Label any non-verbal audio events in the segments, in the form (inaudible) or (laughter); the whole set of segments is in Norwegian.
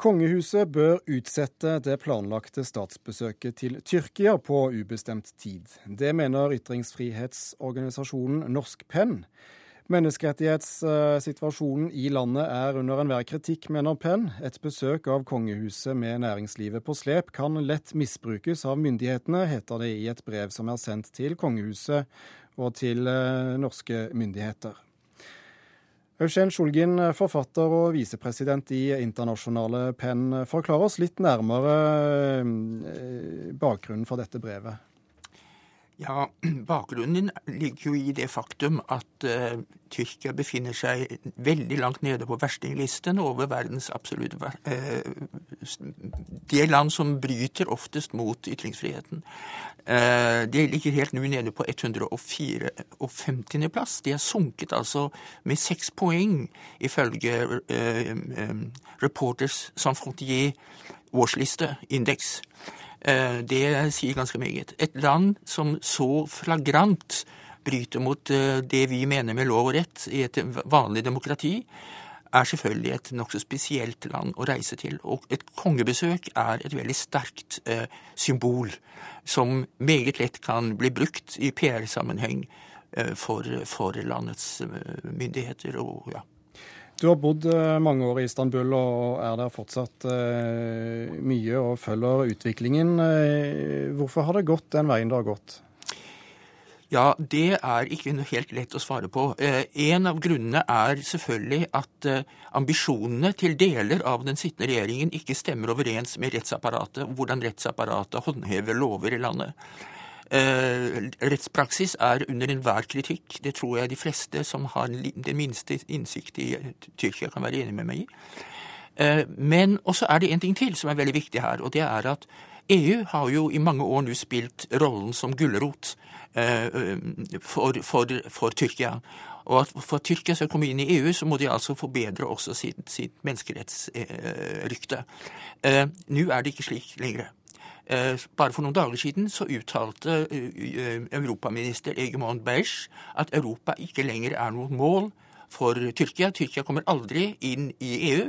Kongehuset bør utsette det planlagte statsbesøket til Tyrkia på ubestemt tid. Det mener ytringsfrihetsorganisasjonen Norsk Penn. Menneskerettighetssituasjonen i landet er under enhver kritikk, mener Penn. Et besøk av kongehuset med næringslivet på slep kan lett misbrukes av myndighetene, heter det i et brev som er sendt til kongehuset og til eh, norske myndigheter. Eugen Skjolgin, forfatter og visepresident i Internasjonale Penn. Forklar oss litt nærmere eh, bakgrunnen for dette brevet. Ja, (clears throat) Bakgrunnen ligger jo i det faktum at uh, Tyrkia befinner seg veldig langt nede på verstinglisten over verdens absolutt uh, Det land som bryter oftest mot ytringsfriheten. Uh, det ligger helt nå nede på 154. plass. Det er sunket altså med seks poeng, ifølge Reporters Sans Frontier årsliste, indeks. Eh, det sier ganske meget. Et land som så flagrant bryter mot eh, det vi mener med lov og rett i et vanlig demokrati, er selvfølgelig et nokså spesielt land å reise til. Og et kongebesøk er et veldig sterkt eh, symbol som meget lett kan bli brukt i PR-sammenheng for, for, landets myndigheter. og ja, du har bodd eh, mange år i Istanbul og er der fortsatt eh, mye og følger utviklingen. Eh, hvorfor har det gått den veien det har gått? Ja, det er ikke helt lett å svare på. En av grunnene er selvfølgelig at ambisjonene til deler av den sittende regjeringen ikke stemmer overens med rettsapparatet, hvordan rettsapparatet håndhever lover i landet. Eh, rettspraksis er under enhver kritikk. Det tror jeg de fleste som har den minste innsikt i Tyrkia, kan være enig med meg i. Eh, men også er det en ting til som er veldig viktig her, og det er at EU har jo i mange år nå spilt rollen som gulrot eh, for, for, for, Tyrkia. Og at for at Tyrkia skal komme inn i EU, så må de altså forbedre også sitt, sitt menneskerettsrykte. Nå er det ikke slik lenger. Eh, bare for noen dager siden så uttalte eh, europaminister Egemon Beige at Europa ikke lenger er noe mål for Tyrkia. Tyrkia kommer aldri inn i EU.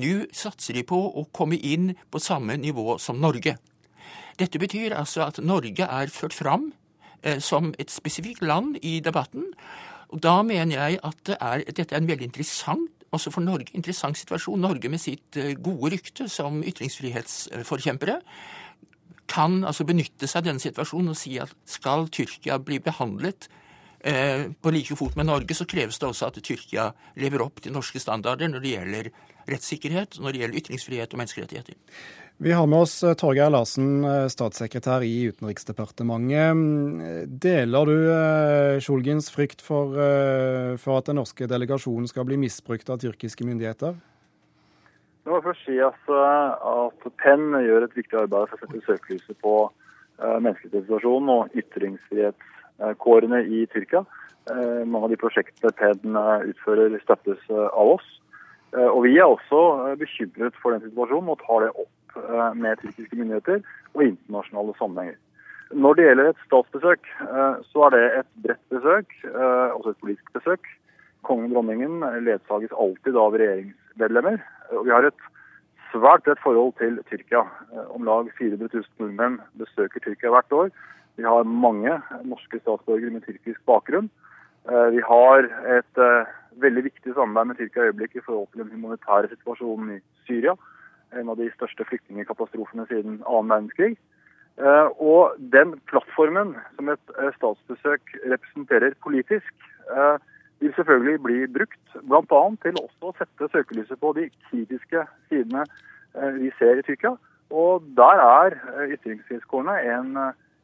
Nå satser de på å komme inn på samme nivå som Norge. Dette betyr altså at Norge er ført fram eh, som et spesifikt land i debatten. Og Da mener jeg at det er, dette er en veldig interessant også for Norge interessant situasjon. Norge med sitt gode rykte som ytringsfrihetsforkjempere kan altså benytte seg av denne situasjonen og si at skal Tyrkia bli behandlet eh, på like fot med Norge, så kreves det også at Tyrkia lever opp til norske standarder når det gjelder rettssikkerhet, når det gjelder ytringsfrihet og menneskerettigheter. Vi har med oss eh, Torgeir Larsen, eh, statssekretær i Utenriksdepartementet. Deler du Skjolgens frykt for, for at den norske delegasjonen skal bli misbrukt av tyrkiske myndigheter? Jeg må først si at, at Penn gjør et viktig arbeid for å sette søkelyset på uh, menneskerettighetssituasjonen og ytringsfrihetskårene i Tyrkia. Uh, mange av de prosjektene Penn utfører, støttes av oss. Og Vi er også bekymret for den situasjonen og tar det opp med tyrkiske myndigheter og internasjonale sammenhenger. Når det gjelder et statsbesøk, så er det et bredt besøk, også et politisk besøk. Kongen og dronningen ledsages alltid av regjeringsmedlemmer. Og vi har et svært bredt forhold til Tyrkia. Eh, om lag 400 000 nordmenn besøker Tyrkia hvert år. Vi har mange norske statsborgere med tyrkisk bakgrunn. Eh, vi har et uh, veldig viktig samarbeid med Tyrkia i øyeblikket i forhold til den humanitære situasjonen i Syria. En av de største flyktningkatastrofene siden annen verdenskrig. Og den plattformen som et statsbesøk representerer politisk, vil selvfølgelig bli brukt bl.a. til også å sette søkelyset på de kritiske sidene eh, vi ser i Tyrkia. Og der er eh, ytringsvilkårene en,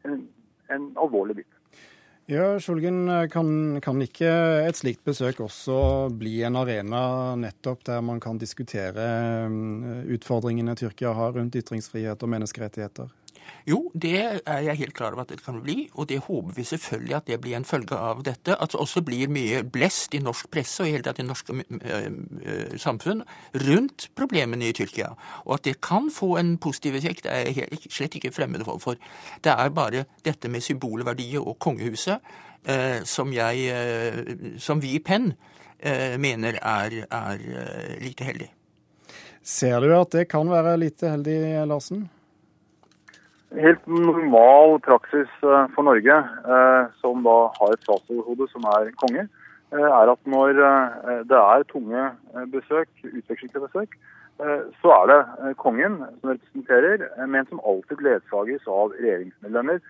en, en alvorlig bit. Ja, Skjolgen, kan, kan, ikke et slikt besøk også bli en arena nettopp der man kan diskutere eh, utfordringene Tyrkia har rundt ytringsfrihet og menneskerettigheter? Jo, det er jeg helt klar over at det kan bli, og det håper vi selvfølgelig at det blir en følge av dette. At det også blir mye blest i norsk presse og i hele tatt i norske samfunn rundt problemene i Tyrkia. Og at det kan få en positiv effekt, er jeg slett ikke fremmede for. Det er bare dette med symbolverdiet og kongehuset som, jeg, som vi i Penn mener er, er lite heldig. Ser du at det kan være lite heldig, Larsen? Helt normal praksis eh, for Norge, eh, som da har et statsoverhode som er konge, eh, er at når det er tunge besøk, utvekslingsbesøk, så er det kongen som representerer, men som alltid ledsages av regjeringsmedlemmer,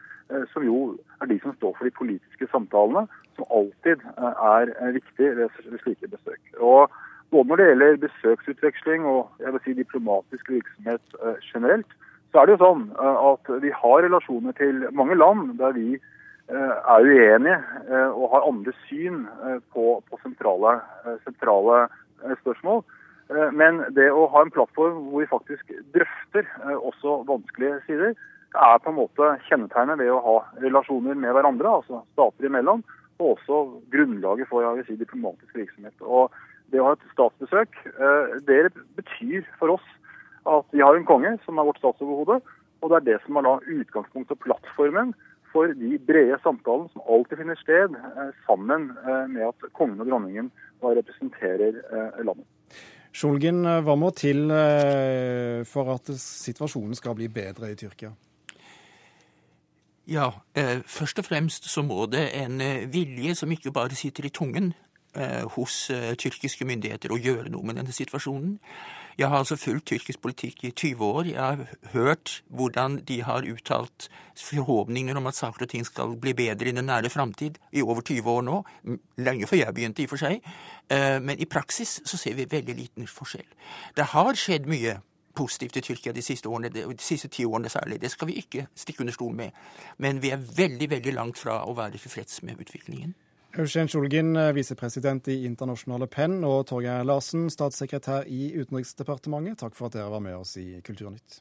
som jo er de som står for de politiske samtalene, som alltid er viktig ved slike besøk. Og både når det gjelder besøksutveksling og jeg vil si diplomatisk virksomhet generelt, så er det jo sånn eh, at vi har relasjoner til mange land der vi eh, er uenige eh, og har andre syn på, på sentrale, sentrale, spørsmål. Men det å ha en plattform hvor vi faktisk drøfter også vanskelige sider, er på en måte kjennetegnet ved å ha relasjoner med hverandre, altså stater imellom, og også grunnlaget for jeg vil si, diplomatisk virksomhet. Og Det å ha et statsbesøk det betyr for oss at vi har en konge som er vårt statsoverhode, og det er det som er da utgangspunktet og plattformen for de brede samtalene som alltid finner sted eh, sammen eh, med at kongen og dronningen da representerer eh, landet. Skjolgen, hva må til for at situasjonen skal bli bedre i Tyrkia? Ja, først og fremst så må det en vilje som ikke bare sitter i tungen hos tyrkiske myndigheter å gjøre noe med denne situasjonen. Jeg har altså fulgt tyrkisk politikk i 20 år. Jeg har hørt hvordan de har uttalt forhåpninger om at saker og ting skal bli bedre i den nære framtid i over 20 år nå. Lenge før jeg begynte, i og for seg. Eh, men i praksis så ser vi veldig liten forskjell. Det har skjedd mye positivt i Tyrkia de siste årene, de siste ti årene særlig. Det skal vi ikke stikke under stol med. Men vi er veldig, veldig langt fra å være tilfreds med utviklingen. Eugen Sjolgin, eh, visepresident i Internasjonale Penn, og Torgeir Larsen, statssekretær i Utenriksdepartementet, takk for at dere var med oss i Kulturnytt.